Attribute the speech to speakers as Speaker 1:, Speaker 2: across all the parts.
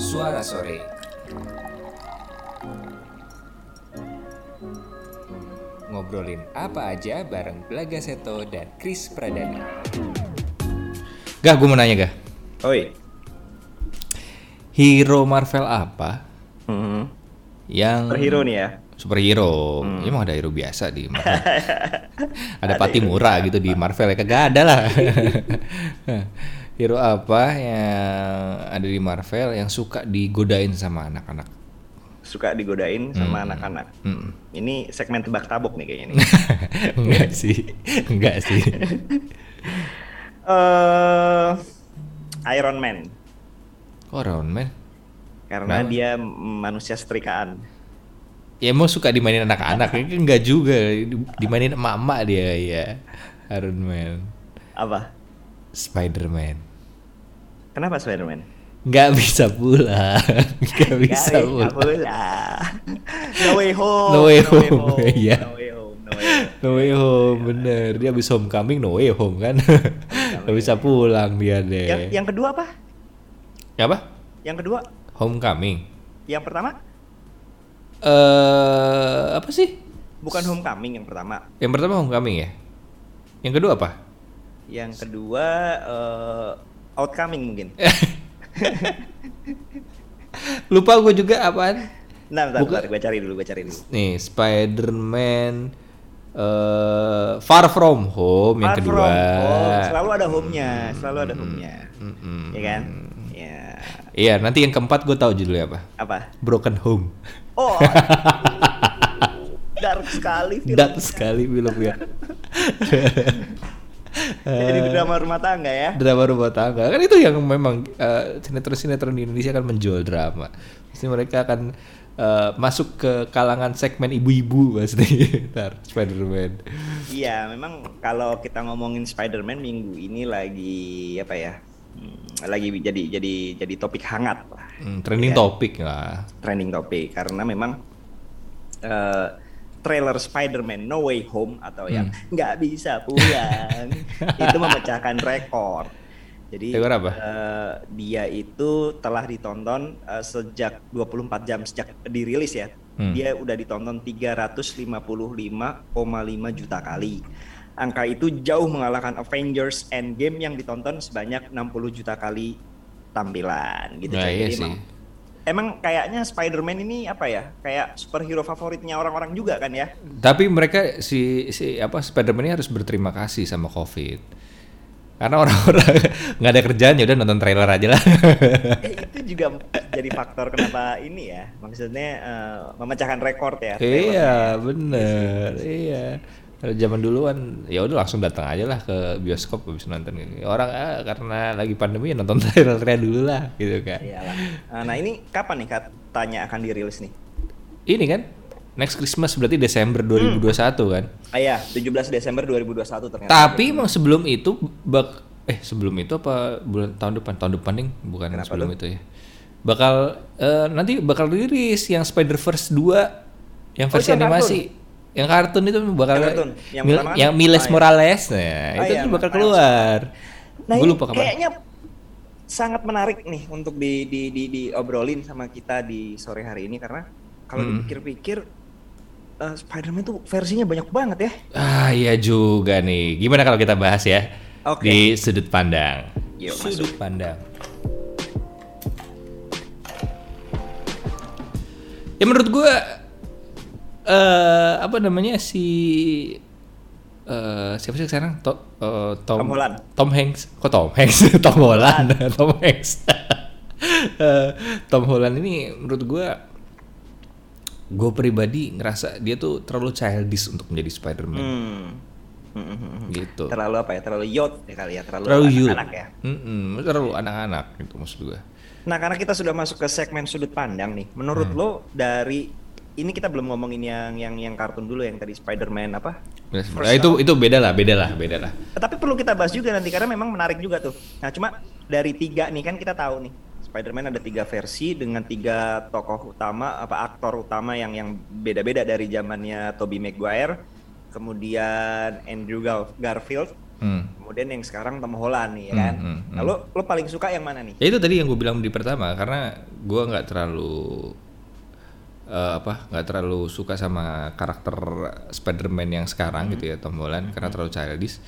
Speaker 1: Suara Sore. Ngobrolin apa aja bareng Belaga Seto dan Chris Pradana.
Speaker 2: Gah, gue mau nanya gah.
Speaker 3: Oi.
Speaker 2: Hero Marvel apa
Speaker 3: Hmm.
Speaker 2: yang
Speaker 3: Superhero nih ya.
Speaker 2: superhero? Ya, emang ada hero biasa di Marvel. ada Patimura gitu di Marvel ya kagak ada lah. hero apa yang ada di Marvel yang suka digodain sama anak-anak?
Speaker 3: Suka digodain sama anak-anak.
Speaker 2: Mm.
Speaker 3: Ini segmen tebak tabok nih kayaknya nih.
Speaker 2: enggak sih, enggak sih.
Speaker 3: Eh Iron Man
Speaker 2: Kok Iron Man?
Speaker 3: karena
Speaker 2: Kenapa?
Speaker 3: dia manusia setrikaan.
Speaker 2: Ya emang suka dimainin anak-anak, enggak juga. Dimainin emak-emak dia ya. Iron Man.
Speaker 3: Apa?
Speaker 2: Spider-Man.
Speaker 3: Kenapa Spider-Man?
Speaker 2: Nggak bisa pulang. Nggak bisa
Speaker 3: Gak
Speaker 2: pulang.
Speaker 3: pula. No way home.
Speaker 2: No way home, iya.
Speaker 3: No way home. No way home.
Speaker 2: No way home, bener. Dia habis homecoming, no way home kan. Nggak bisa pulang dia deh.
Speaker 3: Yang yang kedua apa?
Speaker 2: Ya apa?
Speaker 3: Yang kedua?
Speaker 2: Homecoming.
Speaker 3: Yang pertama?
Speaker 2: Eh, apa sih?
Speaker 3: Bukan homecoming yang pertama.
Speaker 2: Yang pertama homecoming ya? Yang kedua apa?
Speaker 3: Yang kedua eh, outcoming mungkin.
Speaker 2: Lupa gue juga apaan?
Speaker 3: Nah, bentar, bentar, gue cari dulu, gue cari dulu.
Speaker 2: Nih, Spider-Man eh Far From Home yang
Speaker 3: Far
Speaker 2: kedua.
Speaker 3: From Home. Selalu ada home-nya, selalu ada home-nya.
Speaker 2: Mm-mm.
Speaker 3: Ya kan? Ya.
Speaker 2: Iya, nanti yang keempat gue tahu judulnya apa.
Speaker 3: Apa?
Speaker 2: Broken Home.
Speaker 3: Oh. dark sekali film.
Speaker 2: Dat sekali filmnya.
Speaker 3: Jadi drama rumah tangga ya.
Speaker 2: drama rumah tangga kan itu yang memang eh, sinetron-sinetron di Indonesia kan menjual drama. Pasti mereka akan eh, masuk ke kalangan segmen ibu-ibu pasti. Ntar Spider-Man.
Speaker 3: Iya, memang kalau kita ngomongin Spider-Man minggu ini lagi apa ya? Hmm, lagi jadi jadi jadi topik hangat lah.
Speaker 2: Hmm, trending
Speaker 3: Iya.
Speaker 2: topik lah.
Speaker 3: Trending topik karena memang eh, trailer Spider-Man No Way Home atau yang
Speaker 2: Hmm.
Speaker 3: nggak bisa pulang itu memecahkan rekor. Jadi
Speaker 2: Rekor apa?
Speaker 3: eh, dia itu telah ditonton eh, sejak 24 jam sejak dirilis ya.
Speaker 2: Hmm.
Speaker 3: Dia udah ditonton 355,5 juta kali. Angka itu jauh mengalahkan Avengers Endgame yang ditonton sebanyak 60 juta kali tampilan gitu.
Speaker 2: Nah, iya
Speaker 3: Jadi
Speaker 2: sih.
Speaker 3: Emang kayaknya Spider-Man ini apa ya? Kayak superhero favoritnya orang-orang juga kan ya?
Speaker 2: Tapi mereka si si apa Spider-Man ini harus berterima kasih sama Covid. Karena orang-orang nggak ada kerjaan ya udah nonton trailer aja lah.
Speaker 3: Eh, itu juga jadi faktor kenapa ini ya. Maksudnya eh, memecahkan rekor ya.
Speaker 2: iya, bener. Iya. Zaman duluan ya udah langsung datang aja lah ke bioskop habis nonton orang ah, karena lagi pandemi ya nonton trailer-trailer dulu lah gitu kan.
Speaker 3: Iyalah. Eh, Nah ini kapan nih katanya akan dirilis nih?
Speaker 2: Ini kan next Christmas berarti Desember 2021 kan.
Speaker 3: Ah ya, 17 Desember 2021 ternyata.
Speaker 2: Tapi emang sebelum itu bak eh sebelum itu apa bulan tahun depan tahun depan nih bukan
Speaker 3: Kenapa
Speaker 2: sebelum
Speaker 3: tuh?
Speaker 2: itu ya. Bakal eh, nanti bakal rilis yang Spider-Verse 2 yang
Speaker 3: Oh,
Speaker 2: versi
Speaker 3: itu yang
Speaker 2: animasi. Yang kartun itu bakal
Speaker 3: Yang kartun. Yang
Speaker 2: Mil-
Speaker 3: kan?
Speaker 2: yang Miles
Speaker 3: Ah, iya.
Speaker 2: Morales nah,
Speaker 3: Ah,
Speaker 2: itu
Speaker 3: iya,
Speaker 2: tuh bakal keluar.
Speaker 3: Nah ini
Speaker 2: lupa kapan.
Speaker 3: kayaknya sangat menarik nih untuk di, di, di, diobrolin sama kita di sore hari ini karena kalau
Speaker 2: Hmm.
Speaker 3: dipikir-pikir eh, Spider-Man tuh versinya banyak banget ya.
Speaker 2: Ah iya juga nih. Gimana kalau kita bahas ya
Speaker 3: Oke.
Speaker 2: di sudut pandang.
Speaker 3: Yuk,
Speaker 2: sudut pandang. Ya menurut gua eh apa namanya si eh siapa sih sekarang? To, eh, Tom,
Speaker 3: Tom Holland.
Speaker 2: Tom Hanks. Kok Tom Hanks? Tom Holland. Tom Hanks. Eh, Tom Holland ini menurut gua gue pribadi ngerasa dia tuh terlalu childish untuk menjadi Spider-Man
Speaker 3: Hmm. Hmm, hmm, hmm.
Speaker 2: gitu.
Speaker 3: Terlalu apa ya? Terlalu youth ya kali ya, terlalu,
Speaker 2: Terlalu youth.
Speaker 3: anak-anak ya.
Speaker 2: Mm-mm, terlalu anak-anak gitu maksud gue.
Speaker 3: Nah, karena kita sudah masuk ke segmen sudut pandang nih. Menurut
Speaker 2: Hmm.
Speaker 3: lo dari ini kita belum ngomongin yang yang yang kartun dulu yang tadi Spider-Man apa?
Speaker 2: Nah, itu itu beda lah, beda lah, beda lah.
Speaker 3: Tapi perlu kita bahas juga nanti karena memang menarik juga tuh. Nah cuma dari tiga nih kan kita tahu nih Spider-Man ada tiga versi dengan tiga tokoh utama apa aktor utama yang yang beda-beda dari zamannya Tobey Maguire, kemudian Andrew Gar- Garfield,
Speaker 2: Hmm.
Speaker 3: kemudian yang sekarang Tom Holland nih ya kan.
Speaker 2: Hmm, hmm,
Speaker 3: Nah, lo lo paling suka yang mana nih?
Speaker 2: Ya itu tadi yang gue bilang di pertama karena gue nggak terlalu eh, apa nggak terlalu suka sama karakter Spider-Man yang sekarang gitu ya Tom Holland karena terlalu childish.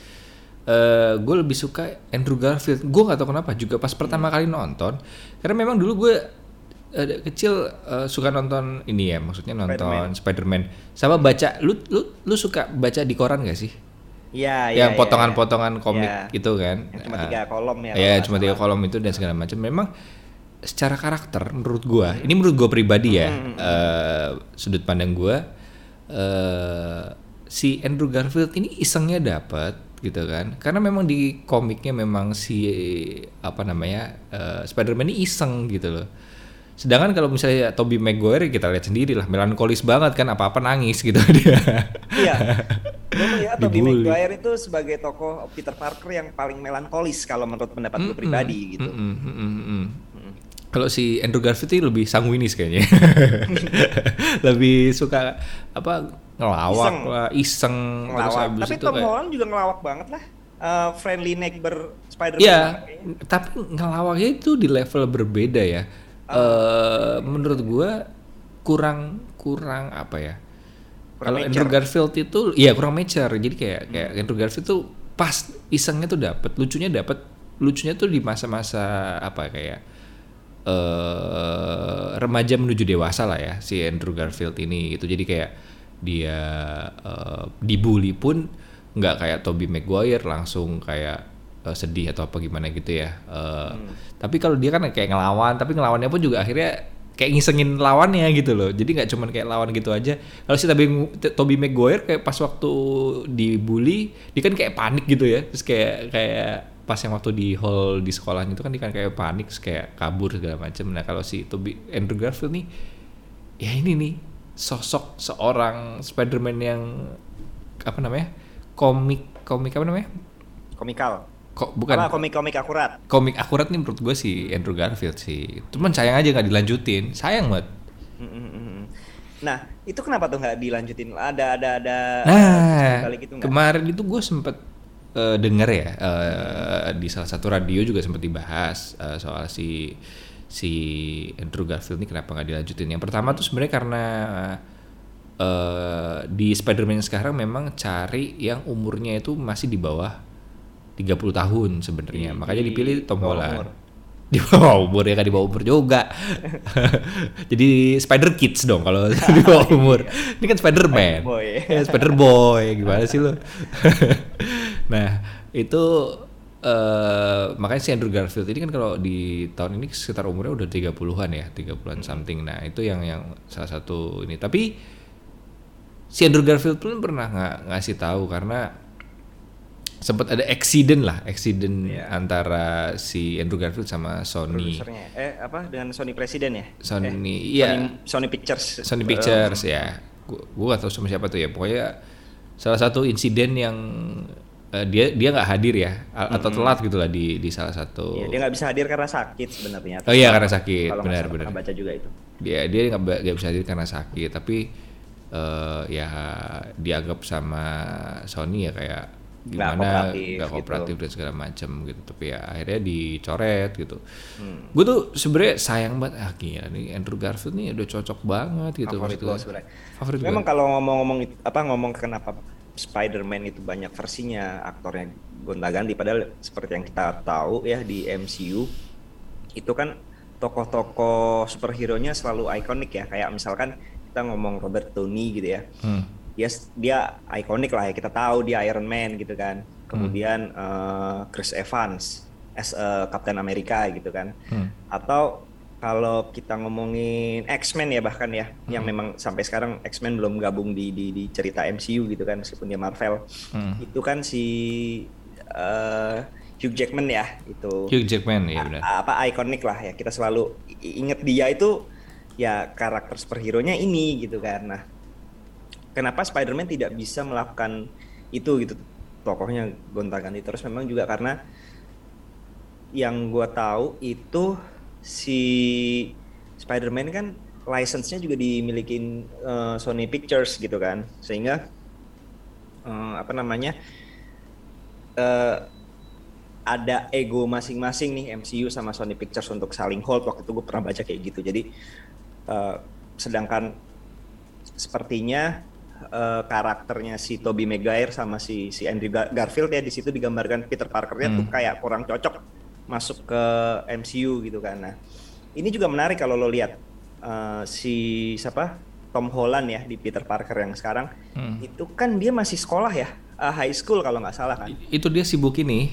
Speaker 2: Eh gue lebih suka Andrew Garfield. Gue nggak tahu kenapa juga pas pertama kali nonton karena memang dulu gue eh, kecil eh, suka nonton ini ya maksudnya nonton Spider-Man. Sama baca lu lu lu suka baca di koran gak sih?
Speaker 3: Iya, iya.
Speaker 2: yang potongan-potongan komik
Speaker 3: Iya.
Speaker 2: itu kan.
Speaker 3: Yang cuma
Speaker 2: Ah.
Speaker 3: tiga kolom ya.
Speaker 2: Iya, cuma tiga kolom itu dan segala macam. Memang secara karakter menurut gua, ini menurut gua pribadi ya, eh, sudut pandang gua, eh, si Andrew Garfield ini isengnya dapat gitu kan, karena memang di komiknya memang si apa namanya eh, Spider-Man ini iseng gitu loh. Sedangkan kalau misalnya Tobey Maguire kita lihat sendiri lah, melankolis banget kan apa-apa nangis gitu dia.
Speaker 3: Iya. Gue melihat Tobey. Maguire itu sebagai tokoh Peter Parker yang paling melankolis kalau menurut pendapat gue pribadi gitu.
Speaker 2: Mm-mm, mm. Kalau si Andrew Garfield itu lebih sanguinis kayaknya. lebih suka apa ngelawak
Speaker 3: Iseng.
Speaker 2: lah, iseng
Speaker 3: Ngelawak. Tapi
Speaker 2: itu
Speaker 3: Tom
Speaker 2: kayak-
Speaker 3: Holland juga ngelawak banget lah. Eh, friendly neighbor Spider-Man.
Speaker 2: Iya,
Speaker 3: banget kayaknya.
Speaker 2: tapi ngelawaknya itu di level berbeda ya. Eh menurut gua kurang kurang apa ya? Kalau. Andrew Garfield itu iya kurang mature. Jadi kayak kayak Andrew Garfield tuh pas isengnya tuh dapat, lucunya dapat, lucunya tuh di masa-masa apa kayak eh remaja menuju dewasa lah ya si Andrew Garfield ini gitu. Jadi kayak dia eh, dibully pun nggak kayak Tobey Maguire langsung kayak eh, sedih atau apa gimana gitu ya. Eh, Tapi kalau dia kan kayak ngelawan, tapi ngelawannya pun juga akhirnya kayak ngisengin lawannya gitu loh. Jadi nggak cuman kayak lawan gitu aja. Kalau si Tobey, Tobey Maguire kayak pas waktu dibully, dia kan kayak panik gitu ya. Terus kayak kayak pas yang waktu di hall di sekolahnya itu kan dia kan kayak panik kayak kabur segala macam. Nah kalau si Tobey Andrew Garfield nih, ya ini nih sosok seorang Spider-Man yang apa namanya komik komik apa namanya
Speaker 3: Komikal.
Speaker 2: kok bukan
Speaker 3: Apa komik-komik akurat?
Speaker 2: komik akurat nih menurut gue si Andrew Garfield sih. Cuman sayang aja nggak dilanjutin. Sayang banget.
Speaker 3: Mm, mm, mm. Nah, itu kenapa tuh nggak dilanjutin? Ada ada ada
Speaker 2: Nah, kemarin itu gue sempet eh, denger ya eh, di salah satu radio juga sempet dibahas eh, soal si si Andrew Garfield ini kenapa nggak dilanjutin. Yang pertama tuh sebenarnya karena eh, di Spider-Man sekarang memang cari yang umurnya itu masih di bawah 30 tahun sebenarnya.
Speaker 3: Di-
Speaker 2: Makanya
Speaker 3: di
Speaker 2: dipilih Tom Holland. Di bawah umur ya kan di bawah umur juga. Jadi Spider Kids dong kalau di bawah umur. Ini kan Spider-Man.
Speaker 3: Spider-Boy.
Speaker 2: Ya, Spider Boy gimana sih lo? Nah, itu eh makanya si Andrew Garfield ini kan kalau di tahun ini sekitar umurnya udah 30-an ya, 30-an something. Nah, itu yang yang salah satu ini. Tapi si Andrew Garfield pun pernah nggak ngasih tahu karena sempat ada accident lah, accident
Speaker 3: Iya.
Speaker 2: antara si Andrew Garfield sama Sony.
Speaker 3: Eh apa dengan Sony Presiden ya?
Speaker 2: Sony,
Speaker 3: Eh,
Speaker 2: iya.
Speaker 3: Sony, Sony Pictures.
Speaker 2: Sony Pictures ya. Gua, gua gak tahu sama siapa tuh ya. Pokoknya salah satu insiden yang eh, dia dia nggak hadir ya atau telat gitu lah di di salah satu.
Speaker 3: Iya, dia nggak bisa hadir karena sakit sebenarnya.
Speaker 2: Oh iya, karena sakit.
Speaker 3: Kalau nggak
Speaker 2: Benar,
Speaker 3: salah
Speaker 2: benar.
Speaker 3: pernah baca juga itu.
Speaker 2: Dia dia nggak bisa hadir karena sakit. Tapi eh, ya dianggap sama Sony ya kayak
Speaker 3: Nggak
Speaker 2: gimana
Speaker 3: kooperatif
Speaker 2: nggak
Speaker 3: gitu.
Speaker 2: kooperatif dan segala macam gitu. Tapi ya akhirnya dicoret gitu.
Speaker 3: Hmm.
Speaker 2: Gue tuh sebenarnya sayang banget ah gila nih Andrew Garfield nih udah cocok banget gitu.
Speaker 3: Favorit
Speaker 2: gua.
Speaker 3: sebenarnya.
Speaker 2: Favorit.
Speaker 3: Memang kalau ngomong-ngomong apa ngomong kenapa Spider-Man itu banyak versinya aktornya gonta-ganti padahal seperti yang kita tahu ya di MCU itu kan tokoh-tokoh superhero-nya selalu ikonik ya kayak misalkan kita ngomong Robert Downey gitu ya.
Speaker 2: Hmm.
Speaker 3: Dia dia ikonik lah ya kita tahu dia Iron Man gitu kan. Kemudian eh, Chris Evans as a Captain America gitu kan.
Speaker 2: Hmm.
Speaker 3: Atau kalau kita ngomongin X-Men ya bahkan ya, yang memang sampai sekarang X-Men belum gabung di, di di cerita MCU gitu kan meskipun dia Marvel.
Speaker 2: Hmm.
Speaker 3: Itu kan si eh, Hugh Jackman ya itu.
Speaker 2: Hugh Jackman ya benar.
Speaker 3: apa ikonik lah ya kita selalu inget dia itu ya karakter superhero-nya ini gitu kan. Nah, kenapa Spider-Man tidak bisa melakukan itu gitu tokohnya gonta-ganti terus memang juga karena yang gua tahu itu si Spider-Man kan license-nya juga dimiliki eh, Sony Pictures gitu kan. Sehingga eh, apa namanya eh, ada ego masing-masing nih MCU sama Sony Pictures untuk saling hold. Waktu itu gue pernah baca kayak gitu. Jadi uh, sedangkan sepertinya uh, karakternya si Tobey Maguire sama si si Andrew Garfield ya di situ digambarkan Peter Parkernya hmm. tuh kayak kurang cocok masuk ke MCU gitu kan nah ini juga menarik kalau lo lihat uh, si siapa Tom Holland ya di Peter Parker yang sekarang hmm. itu kan dia masih sekolah ya uh, high school kalau nggak salah kan
Speaker 2: itu dia sibuk ini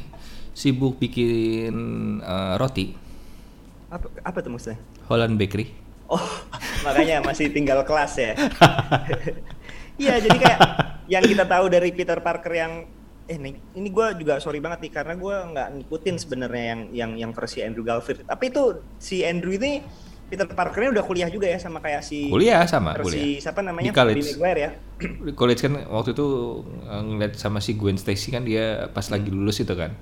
Speaker 2: sibuk bikin uh, roti.
Speaker 3: Apa, apa tuh maksudnya?
Speaker 2: Holland Bakery.
Speaker 3: Oh, makanya masih tinggal kelas ya. Iya, jadi kayak yang kita tahu dari Peter Parker yang eh nih, ini gue juga sorry banget nih karena gue nggak ngikutin sebenarnya yang yang yang versi Andrew Garfield. Tapi itu si Andrew ini Peter Parkernya udah kuliah juga ya sama kayak si
Speaker 2: kuliah sama
Speaker 3: versi
Speaker 2: kuliah.
Speaker 3: siapa namanya
Speaker 2: di college.
Speaker 3: Maguire ya
Speaker 2: di college kan waktu itu eh, ngeliat sama si Gwen Stacy kan dia pas lagi lulus itu kan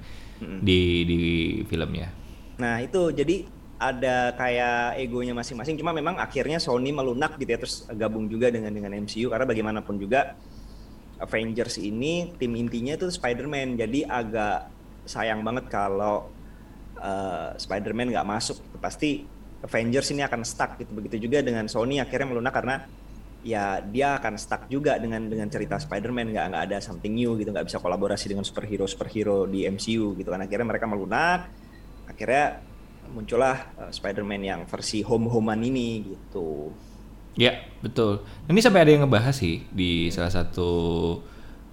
Speaker 2: hmm. di di filmnya.
Speaker 3: Nah itu jadi ada kayak egonya masing-masing. Cuma memang akhirnya Sony melunak gitu ya terus gabung juga dengan dengan MCU karena bagaimanapun juga Avengers ini tim intinya itu Spider-Man. Jadi agak sayang banget kalau uh, Spider-Man nggak masuk. Pasti Avengers ini akan stuck gitu. Begitu juga dengan Sony akhirnya melunak karena ya dia akan stuck juga dengan dengan cerita Spider-Man nggak nggak ada something new gitu nggak bisa kolaborasi dengan superhero superhero di MCU gitu kan akhirnya mereka melunak akhirnya muncullah uh, Spider-Man yang versi home-homean ini gitu
Speaker 2: ya betul. Ini sampai ada yang ngebahas sih di salah satu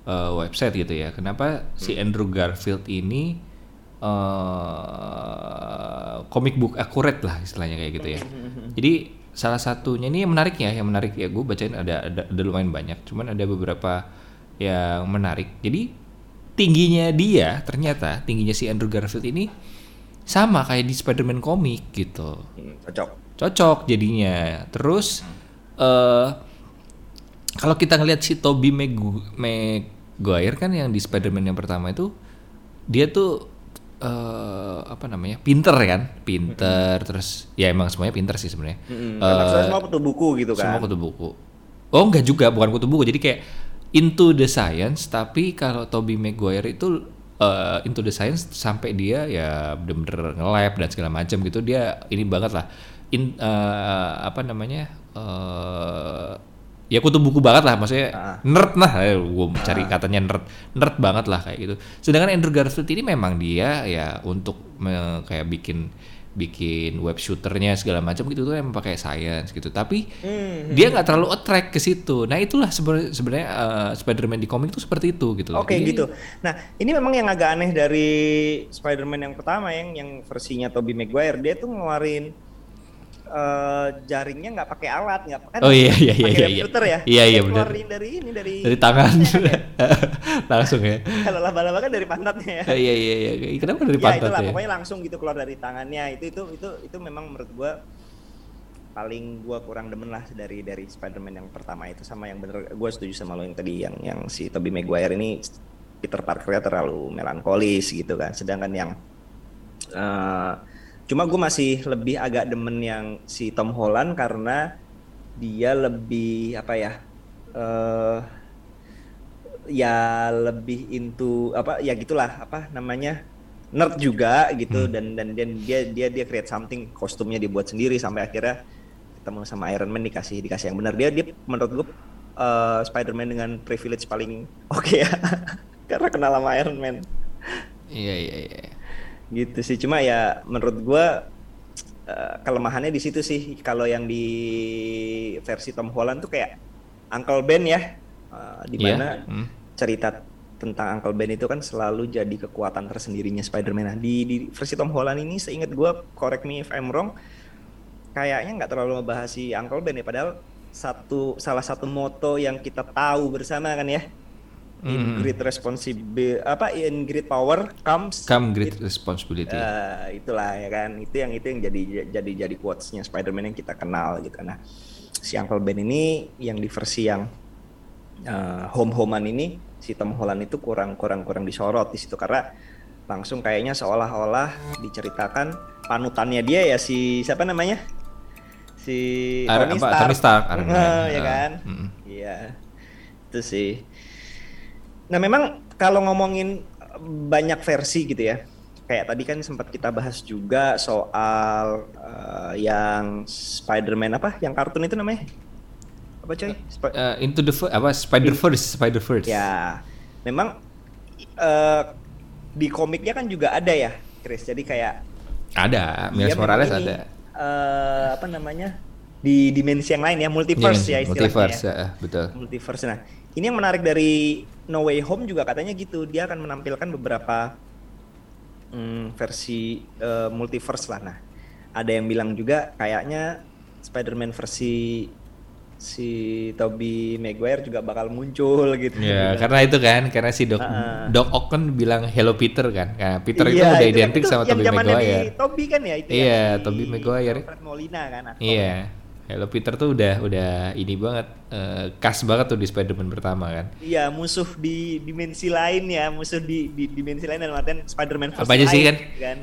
Speaker 2: uh, website gitu ya. Kenapa hmm. si Andrew Garfield ini uh, comic book akurat lah istilahnya kayak gitu ya. Jadi salah satunya ini yang menarik ya yang menarik. Ya gue bacain ada, ada ada lumayan banyak. Cuman ada beberapa yang menarik. Jadi tingginya dia ternyata tingginya si Andrew Garfield ini sama kayak di Spider-Man komik gitu.
Speaker 3: Hmm, cocok.
Speaker 2: Cocok jadinya. Terus uh, kalau kita ngelihat si Tobey Maguire kan yang di Spider-Man yang pertama itu dia tuh uh, apa namanya pinter kan? Pinter mm-hmm. terus ya emang semuanya pinter sih sebenarnya.
Speaker 3: Mm-hmm. uh, semua kutu buku gitu kan?
Speaker 2: semua kutu buku. Oh enggak juga bukan kutu buku. Jadi kayak into the science tapi kalau Toby Maguire itu uh, into the science sampai dia ya bener-bener nge-lab dan segala macam gitu dia ini banget lah. In uh, apa namanya uh, ya kutu buku banget lah maksudnya ah. nerd lah gue cari ah. katanya nerd nerd banget lah kayak gitu sedangkan Andrew Garfield ini memang dia ya untuk me, kayak bikin bikin web shooternya segala macam gitu tuh emang pakai science gitu tapi hmm. dia nggak terlalu attract ke situ nah itulah sebenarnya uh, Spider-Man di komik itu seperti itu gitu
Speaker 3: oke okay, gitu nah ini memang yang agak aneh dari Spider-Man yang pertama yang yang versinya Tobey Maguire dia tuh ngeluarin uh, jaringnya nggak pakai alat nggak
Speaker 2: kan oh iya iya iya iya.
Speaker 3: komputer ya?
Speaker 2: Iya iya benar.
Speaker 3: dari ini dari
Speaker 2: dari tangan. ya, langsung ya.
Speaker 3: Kalau laba-laba kan dari pantatnya ya.
Speaker 2: Iya iya iya. Kenapa dari ya, pantat
Speaker 3: itulah, ya? Pokoknya langsung gitu keluar dari tangannya. Itu itu itu itu memang menurut gua paling gua kurang demen lah dari dari Spider-Man yang pertama itu sama yang bener. Gua setuju sama lo yang tadi yang yang si Tobey Maguire ini Peter Parkernya terlalu melankolis gitu kan. Sedangkan yang uh, Cuma gue masih lebih agak demen yang si Tom Holland karena dia lebih apa ya? Uh, ya lebih into apa ya gitulah apa namanya nerd juga gitu hmm. dan dan dan dia dia dia create something kostumnya dibuat sendiri sampai akhirnya ketemu sama Iron Man dikasih dikasih yang benar dia dia menurut gue uh, Spider-Man dengan privilege paling oke okay ya karena kenal sama Iron Man
Speaker 2: iya iya iya
Speaker 3: gitu sih cuma ya menurut gue uh, kelemahannya di situ sih kalau yang di versi Tom Holland tuh kayak Uncle Ben ya uh, di iya. mana yeah. hmm. cerita tentang Uncle Ben itu kan selalu jadi kekuatan tersendirinya Spider-Man. Nah, di, di versi Tom Holland ini seingat gue, correct me if I'm wrong, kayaknya nggak terlalu membahas si Uncle Ben ya. Padahal satu salah satu moto yang kita tahu bersama kan ya, in mm-hmm. great responsibility apa in great power comes
Speaker 2: come great responsibility.
Speaker 3: uh, itulah ya kan? Itu yang itu yang jadi jadi jadi quotesnya Spider-Man yang kita kenal gitu. Nah si Uncle Ben ini yang di versi yang uh, home-homean ini si Tom Holland itu kurang kurang kurang disorot di situ karena langsung kayaknya seolah-olah diceritakan panutannya dia ya si siapa namanya? Si
Speaker 2: Tony Stark, Tony Stark
Speaker 3: uh, ya kan? Iya. Mm. itu sih Nah memang kalau ngomongin banyak versi gitu ya, kayak tadi kan sempat kita bahas juga soal uh, yang Spider-Man apa? Yang kartun itu namanya? Apa coy? Sp
Speaker 2: uh, into the apa Spider Verse, Spider Verse.
Speaker 3: Ya, memang uh, di komiknya kan juga ada ya, Chris. Jadi kayak
Speaker 2: ada, Miles Morales ini, ada.
Speaker 3: Uh, apa namanya? Di dimensi yang lain ya, multiverse ya, ya istilahnya.
Speaker 2: Multiverse,
Speaker 3: ya.
Speaker 2: ya, betul.
Speaker 3: Multiverse. Nah, ini yang menarik dari No Way Home juga katanya gitu. Dia akan menampilkan beberapa hmm, versi uh, multiverse lah. Nah, ada yang bilang juga kayaknya Spider-Man versi si Tobey Maguire juga bakal muncul gitu.
Speaker 2: Ya, karena itu kan, karena si Doc uh, Doc Ock kan bilang Hello Peter kan. Nah, Peter
Speaker 3: iya,
Speaker 2: itu udah
Speaker 3: itu
Speaker 2: identik
Speaker 3: kan,
Speaker 2: sama Tobey Maguire.
Speaker 3: Di Tobey kan ya itu
Speaker 2: Iya,
Speaker 3: si
Speaker 2: Tobey Maguire.
Speaker 3: Alfred Molina kan.
Speaker 2: Iya. Hello Peter tuh udah udah ini banget uh, khas banget tuh di Spider-Man pertama kan.
Speaker 3: Iya, musuh di dimensi lain ya, musuh di, di dimensi lain dalam artian Spider-Man
Speaker 2: Apa aja sih kan?
Speaker 3: kan?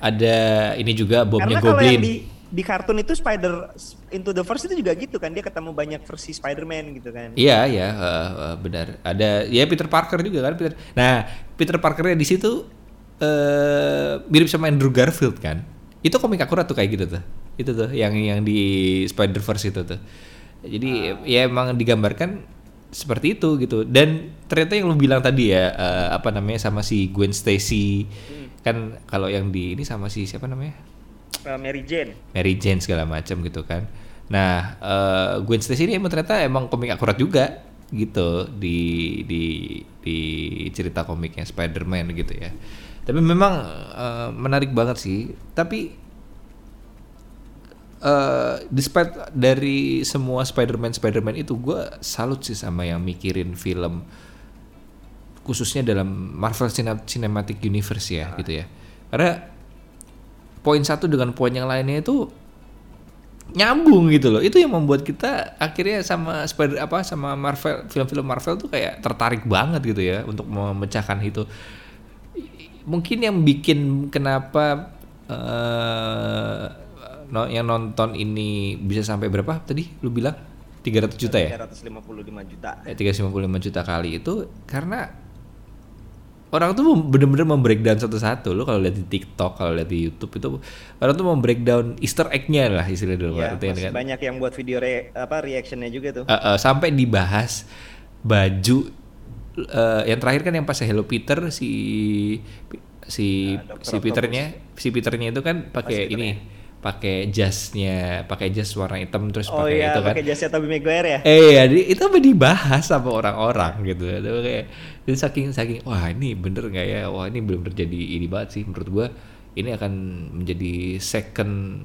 Speaker 2: Ada ini juga bomnya
Speaker 3: Karena kalau
Speaker 2: Goblin.
Speaker 3: yang di, di kartun itu Spider Into the Verse itu juga gitu kan, dia ketemu banyak versi Spider-Man gitu kan.
Speaker 2: Iya, iya, uh, uh, benar. Ada ya Peter Parker juga kan, Peter. Nah, Peter Parkernya di situ uh, mirip sama Andrew Garfield kan. Itu komik akurat tuh kayak gitu tuh itu tuh yang yang di Spider Verse itu tuh. Jadi ah. ya emang digambarkan seperti itu gitu. Dan ternyata yang lu bilang tadi ya uh, apa namanya sama si Gwen Stacy. Hmm. kan kalau yang di ini sama si siapa namanya?
Speaker 3: Uh, Mary Jane.
Speaker 2: Mary Jane segala macam gitu kan. Nah uh, Gwen Stacy ini emang ternyata emang komik akurat juga gitu di di di cerita komiknya Spider-Man gitu ya. Tapi memang uh, menarik banget sih. Tapi uh, despite dari semua Spider-Man Spider-Man itu gue salut sih sama yang mikirin film khususnya dalam Marvel Cinematic Universe ya gitu ya. Karena poin satu dengan poin yang lainnya itu nyambung gitu loh. Itu yang membuat kita akhirnya sama Spider apa sama Marvel film-film Marvel tuh kayak tertarik banget gitu ya untuk memecahkan itu. Mungkin yang bikin kenapa uh, no, yang nonton ini bisa sampai berapa tadi lu bilang? 300 juta ya?
Speaker 3: 355 juta.
Speaker 2: Eh, 355 juta kali itu karena orang tuh bener-bener membreakdown satu-satu. Lo kalau lihat di TikTok kalau lihat di YouTube itu orang tuh membreakdown Easter egg-nya lah istilahnya dulu
Speaker 3: ya, kan. banyak yang buat video re, apa reactionnya juga tuh.
Speaker 2: Uh, uh, sampai dibahas baju uh, yang terakhir kan yang pas Hello Peter si si nah, si Peternya si Peternya itu kan pakai ini pakai jasnya, pakai jas warna hitam terus
Speaker 3: oh
Speaker 2: pakai
Speaker 3: iya,
Speaker 2: itu kan.
Speaker 3: pakai jasnya Tobey Maguire ya?
Speaker 2: Eh iya, itu apa dibahas sama orang-orang gitu. Itu kayak itu saking saking wah ini bener nggak ya? Wah ini belum terjadi ini banget sih menurut gua. Ini akan menjadi second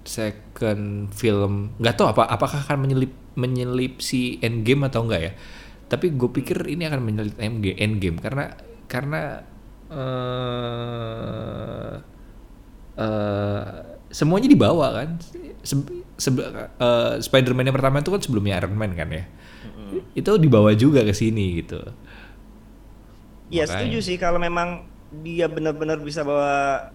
Speaker 2: second film nggak tahu apa apakah akan menyelip menyelip si Endgame atau enggak ya tapi gue pikir ini akan menyelip Endgame karena karena uh, uh, semuanya dibawa kan. Se se uh, Spider-Man yang pertama itu kan sebelumnya Iron Man kan ya. Mm-hmm. Itu dibawa juga ke sini gitu.
Speaker 3: Iya setuju sih kalau memang dia benar-benar bisa bawa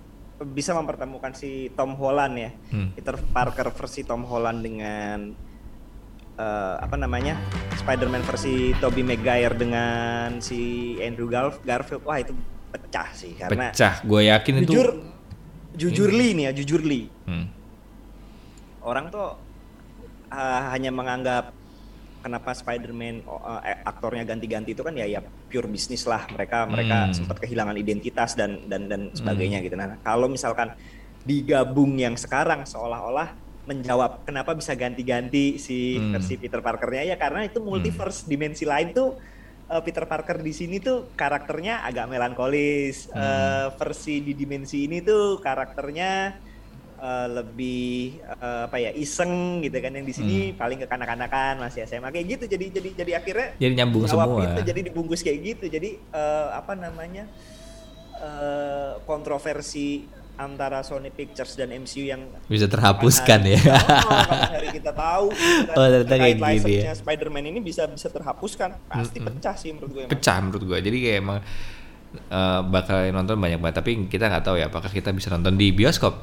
Speaker 3: bisa mempertemukan si Tom Holland ya. Hmm. Peter Parker versi Tom Holland dengan uh, apa namanya? Spider-Man versi Tobey Maguire dengan si Andrew Garf Garfield. Wah, itu pecah sih karena
Speaker 2: Pecah. Gue yakin
Speaker 3: jujur,
Speaker 2: itu
Speaker 3: jujur li nih ya jujur li hmm. orang tuh uh, hanya menganggap kenapa Spider-Man uh, aktornya ganti-ganti itu kan ya ya pure bisnis lah mereka mereka hmm. sempat kehilangan identitas dan dan dan sebagainya hmm. gitu nah kalau misalkan digabung yang sekarang seolah-olah menjawab kenapa bisa ganti-ganti si hmm. versi Peter Parkernya ya karena itu multiverse hmm. dimensi lain tuh uh, Peter Parker di sini tuh karakternya agak melankolis. Hmm. Uh, versi di dimensi ini tuh karakternya uh, lebih uh, apa ya iseng gitu kan yang di sini hmm. paling kekanak-kanakan masih SMA kayak gitu jadi jadi jadi akhirnya
Speaker 2: jadi nyambung semua
Speaker 3: itu jadi dibungkus kayak gitu jadi uh, apa namanya uh, kontroversi antara Sony Pictures dan MCU yang
Speaker 2: bisa terhapuskan ya.
Speaker 3: Oh, hari kita tahu oh, ternyata kayak gini ya. Spider-Man ini bisa bisa terhapuskan. Pasti mm -hmm. pecah sih menurut gue.
Speaker 2: Pecah menurut gue. Jadi kayak emang uh, bakal nonton banyak banget tapi kita nggak tahu ya apakah kita bisa nonton di bioskop.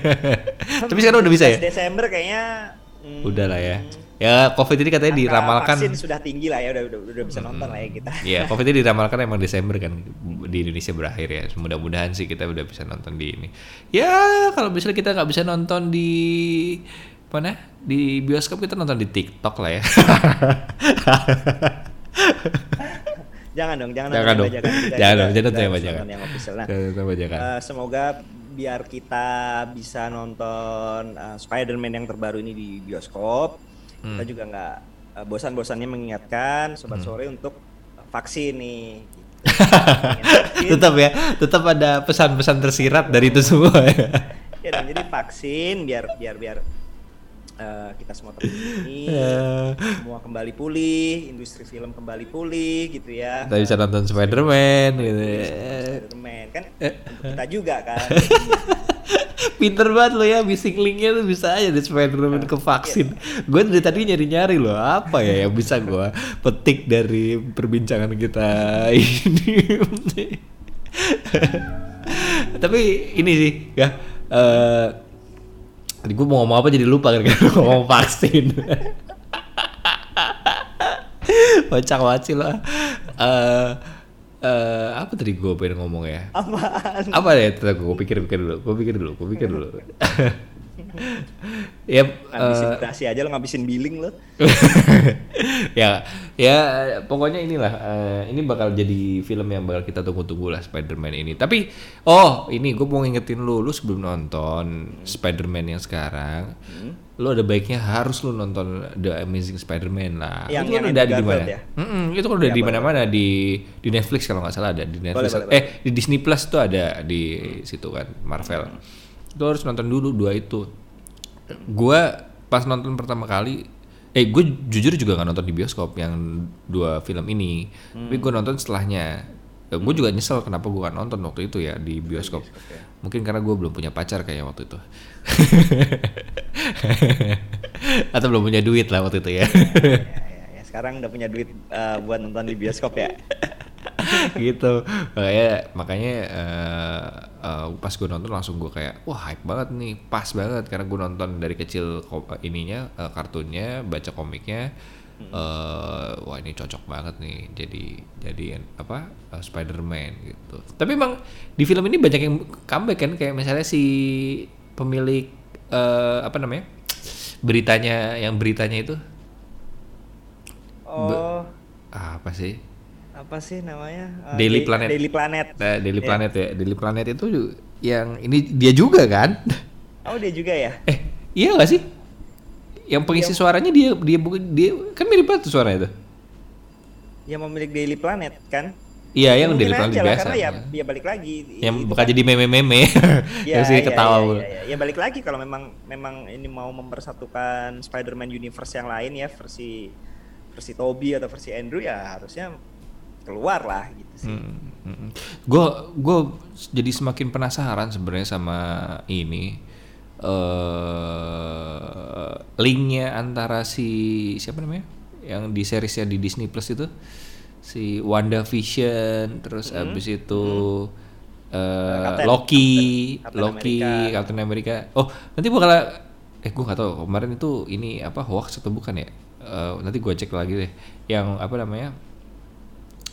Speaker 2: tapi sekarang udah bisa ya?
Speaker 3: Desember kayaknya
Speaker 2: hmm, udah lah ya. Ya COVID ini katanya
Speaker 3: Angka
Speaker 2: diramalkan.
Speaker 3: vaksin sudah tinggi lah ya udah udah, udah bisa nonton lah ya kita.
Speaker 2: Iya, COVID ini diramalkan emang Desember kan di Indonesia berakhir ya. Mudah-mudahan sih kita udah bisa nonton di ini. Ya kalau misalnya kita nggak bisa nonton di mana di bioskop kita nonton di TikTok lah ya.
Speaker 3: Jangan dong, jangan,
Speaker 2: Jangan dong.
Speaker 3: bajakan. Kita-
Speaker 2: Jangan dong, jangan nonton bajakan.
Speaker 3: nonton yang official. Nah,
Speaker 2: Jangan bajakan.
Speaker 3: eh, semoga biar kita bisa nonton eh, Spider-Man yang terbaru ini di bioskop. Kita
Speaker 2: Hmm.
Speaker 3: juga nggak eh, bosan-bosannya mengingatkan sobat
Speaker 2: Hmm.
Speaker 3: sore untuk vaksin nih. Gitu.
Speaker 2: Tetap ya, tetap ada pesan-pesan tersirat dari itu semua ya.
Speaker 3: ya dong, jadi vaksin biar biar biar eh, kita semua terlindungi,
Speaker 2: Ya.
Speaker 3: semua kembali pulih, industri film kembali pulih gitu ya.
Speaker 2: Kita bisa nonton Spider-Man gitu ya.
Speaker 3: Spider-Man kan untuk kita juga kan.
Speaker 2: Pinter banget lo ya, missing linknya tuh bisa aja di Spider-Man ke vaksin. Gue dari tadi nyari-nyari loh, apa ya yang bisa gue petik dari perbincangan kita ini. Tapi ini sih ya, eh tadi gue mau ngomong apa jadi lupa kan ngomong vaksin. Kocak banget sih lo. Eh eh, apa tadi gue pengen ngomong ya?
Speaker 3: Apaan?
Speaker 2: apa ya gue gue pikir pikir dulu gue pikir dulu gue pikir dulu ya
Speaker 3: Ngabisin dasi aja lo ngabisin billing lo.
Speaker 2: ya ya pokoknya inilah eh, ini bakal jadi film yang bakal kita tunggu-tunggu lah Spider-Man ini. Tapi oh ini gue mau ngingetin lu lu sebelum nonton Spider-Man yang sekarang lu ada baiknya harus lu nonton The Amazing Spider-Man lah.
Speaker 3: Yang-
Speaker 2: itu kan
Speaker 3: yang
Speaker 2: udah
Speaker 3: Andrew
Speaker 2: di mana?
Speaker 3: ya?
Speaker 2: Mm-mm, itu kan udah
Speaker 3: Ya,
Speaker 2: di
Speaker 3: boleh,
Speaker 2: mana-mana di di Netflix kalau nggak salah ada di Netflix.
Speaker 3: boleh,
Speaker 2: eh di Disney Plus tuh ada di situ kan Marvel itu harus nonton dulu dua itu. Gua pas nonton pertama kali eh gue jujur juga nggak nonton di bioskop yang dua film ini. Tapi gue nonton setelahnya. Gue juga nyesel kenapa gue gak nonton waktu itu ya di bioskop. mungkin karena gue belum punya pacar kayak waktu itu. Atau belum punya duit lah waktu itu ya.
Speaker 3: Ya, ya, ya, sekarang udah punya duit eh, buat nonton di bioskop ya.
Speaker 2: gitu. Makanya makanya eh, eh, pas gue nonton langsung gue kayak wah hype banget nih pas banget. Karena gue nonton dari kecil ko- ininya eh, kartunnya baca komiknya eh wah ini cocok banget nih jadi jadi apa eh, Spider-Man gitu. Tapi emang di film ini banyak yang comeback kan kayak misalnya si pemilik eh, apa namanya beritanya yang beritanya itu?
Speaker 3: Oh,
Speaker 2: apa sih
Speaker 3: apa sih namanya? Eh,
Speaker 2: Daily Planet.
Speaker 3: Daily Planet.
Speaker 2: Nah, Daily
Speaker 3: Iya.
Speaker 2: Planet ya. Daily Planet itu yang ini dia juga kan?
Speaker 3: Oh, dia juga ya.
Speaker 2: eh, iya gak sih? Yang pengisi suaranya dia dia bukan dia kan mirip banget tuh suaranya itu.
Speaker 3: Yang memiliki Daily Planet kan?
Speaker 2: Iya, yang Daily Planet biasa.
Speaker 3: Karena ya, ya balik lagi.
Speaker 2: Yang bakal jadi meme-meme.
Speaker 3: Ya,
Speaker 2: yang sih
Speaker 3: ya,
Speaker 2: ketawa
Speaker 3: ya, ya, ya. Ya, balik lagi kalau memang memang ini mau mempersatukan Spider-Man universe yang lain ya versi versi Toby atau versi Andrew ya harusnya keluar lah gitu sih.
Speaker 2: Gue gue jadi semakin penasaran sebenarnya sama ini eh linknya antara si siapa namanya? Yang di seriesnya di Disney Plus itu si Wanda Vision terus abis itu eh,
Speaker 3: Captain-
Speaker 2: Loki
Speaker 3: Captain- Captain
Speaker 2: Loki
Speaker 3: America.
Speaker 2: Captain America. Oh nanti bakal eh gue nggak tahu kemarin itu ini apa hoax atau bukan ya? Eh, nanti gue cek lagi deh. Yang apa namanya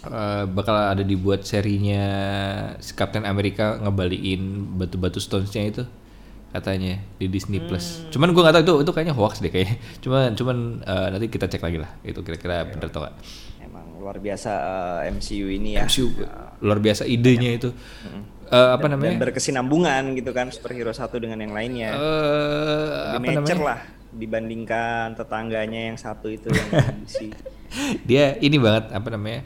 Speaker 2: Eh, bakal ada dibuat serinya si Captain America ngebalikin batu-batu stones-nya itu katanya di Disney Plus. Cuman gua nggak tahu itu itu kayaknya hoax deh kayaknya. Cuman cuman eh, nanti kita cek lagi lah itu kira-kira bener atau nggak.
Speaker 3: Emang luar biasa eh, MCU ini ya.
Speaker 2: MCU luar biasa idenya itu. Eh, apa
Speaker 3: Dan-
Speaker 2: namanya?
Speaker 3: Dan berkesinambungan gitu kan superhero satu dengan yang lainnya.
Speaker 2: Eh,
Speaker 3: Lebih
Speaker 2: apa namanya?
Speaker 3: lah dibandingkan tetangganya yang satu itu yang DC.
Speaker 2: Dia ini banget apa namanya?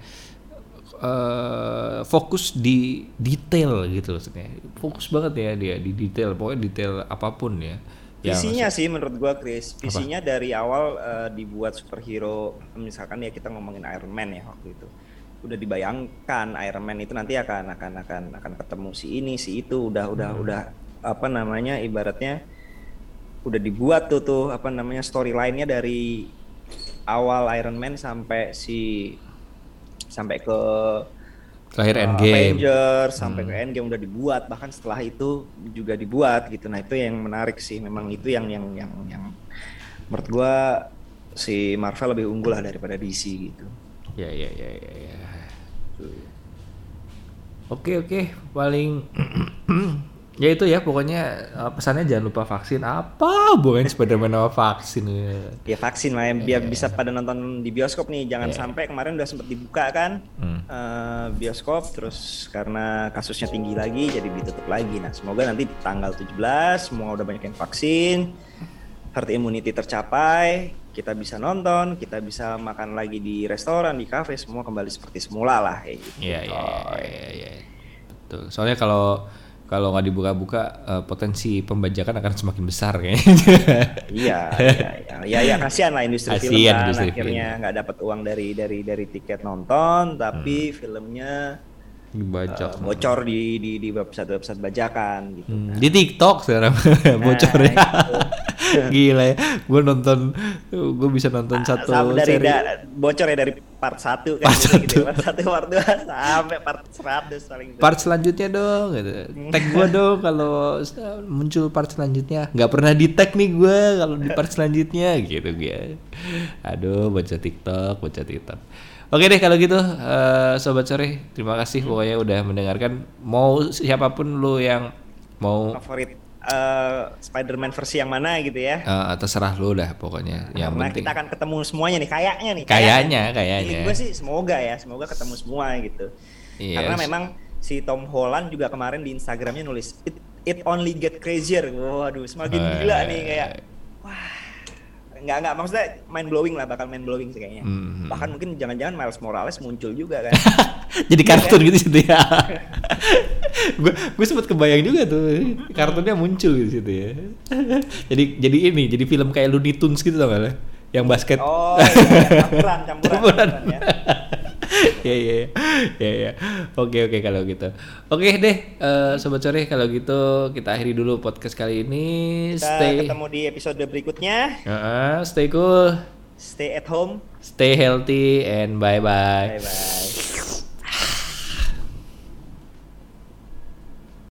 Speaker 2: Eh fokus di detail gitu loh maksudnya. Fokus banget ya dia di detail, pokoknya detail apa pun ya. Yang
Speaker 3: Visinya sih menurut gua Chris, visinya dari awal eh, dibuat superhero, misalkan ya kita ngomongin Iron Man ya waktu itu. Udah dibayangkan Iron Man itu nanti akan akan akan akan ketemu si ini si itu udah udah
Speaker 2: Hmm.
Speaker 3: udah apa namanya ibaratnya udah dibuat tuh tuh apa namanya storyline-nya dari awal Iron Man sampai si sampai ke
Speaker 2: terakhir
Speaker 3: uh,
Speaker 2: Endgame.
Speaker 3: Avengers sampai ke Endgame udah dibuat. Bahkan setelah itu juga dibuat gitu. Nah itu yang menarik sih. Memang itu yang yang yang yang menurut gua si Marvel lebih unggul lah daripada DC gitu.
Speaker 2: Ya ya ya ya ya. Oke oke. Paling ya itu ya pokoknya eh, pesannya jangan lupa vaksin apa bukan Spiderman sama vaksin ya.
Speaker 3: Ya vaksin lah yang biar bisa pada nonton di bioskop nih. Jangan sampai kemarin udah sempat dibuka kan
Speaker 2: Hmm.
Speaker 3: eh, bioskop terus karena kasusnya tinggi lagi jadi ditutup lagi. Nah, semoga nanti di tanggal 17 semua udah banyak yang vaksin, herd immunity tercapai, kita bisa nonton, kita bisa makan lagi di restoran, di kafe, semua kembali seperti semula lah kayak gitu.
Speaker 2: Iya iya iya iya. Betul. Soalnya kalau kalau nggak dibuka-buka eh, potensi pembajakan akan semakin besar kayaknya.
Speaker 3: Iya, iya, iya, ya, ya kasihan lah industri film
Speaker 2: Kasihan
Speaker 3: kan
Speaker 2: industri
Speaker 3: akhirnya nggak dapat uang dari dari dari tiket nonton, tapi filmnya
Speaker 2: Dibajak.
Speaker 3: eh, bocor di di di website website bajakan gitu.
Speaker 2: Hmm, di TikTok sekarang bocornya.
Speaker 3: itu.
Speaker 2: Gila ya. Gue nonton gue bisa nonton satu
Speaker 3: Sama dari
Speaker 2: seri.
Speaker 3: da- bocor ya dari part 1 kan
Speaker 2: Part
Speaker 3: gitu, gitu.
Speaker 2: satu.
Speaker 3: part 1 part 2 sampai part 100 paling
Speaker 2: Part selanjutnya dong gitu. Tag gue dong kalau muncul part selanjutnya. nggak pernah di tag nih gue kalau di part selanjutnya gitu ya. Aduh baca TikTok, baca TikTok. Oke deh kalau gitu eh, sobat sore terima kasih pokoknya udah mendengarkan. Mau siapa pun lu yang mau
Speaker 3: favorit eh, Spider-Man versi yang mana gitu ya.
Speaker 2: eh, terserah lu dah pokoknya. Yang
Speaker 3: Karena
Speaker 2: penting
Speaker 3: kita akan ketemu semuanya nih kayaknya nih.
Speaker 2: Kayaknya, kayaknya.
Speaker 3: gue sih semoga ya, semoga ketemu semua gitu.
Speaker 2: Iya.
Speaker 3: Karena memang si Tom Holland juga kemarin di Instagramnya nulis it, it only get crazier. Waduh, semakin
Speaker 2: Eh.
Speaker 3: gila nih kayak wah. Nggak nggak maksudnya mind blowing lah bakal mind blowing sih kayaknya.
Speaker 2: Hmm.
Speaker 3: Bahkan mungkin jangan-jangan Miles Morales muncul juga kan.
Speaker 2: jadi kartun gitu situ ya. gue gue sempet kebayang juga tuh kartunnya muncul di situ ya. jadi jadi ini jadi film kayak Looney Tunes gitu tau gak lo? Yang basket.
Speaker 3: Oh, iya, campuran, campuran,
Speaker 2: Campuran.
Speaker 3: campuran ya.
Speaker 2: Ya ya ya ya oke oke kalau gitu oke deh eh, sobat sore kalau gitu kita akhiri dulu podcast kali ini
Speaker 3: Kita
Speaker 2: stay
Speaker 3: ketemu di episode berikutnya.
Speaker 2: Heeh, stay cool
Speaker 3: Stay at home.
Speaker 2: stay healthy and bye bye
Speaker 3: Bye bye.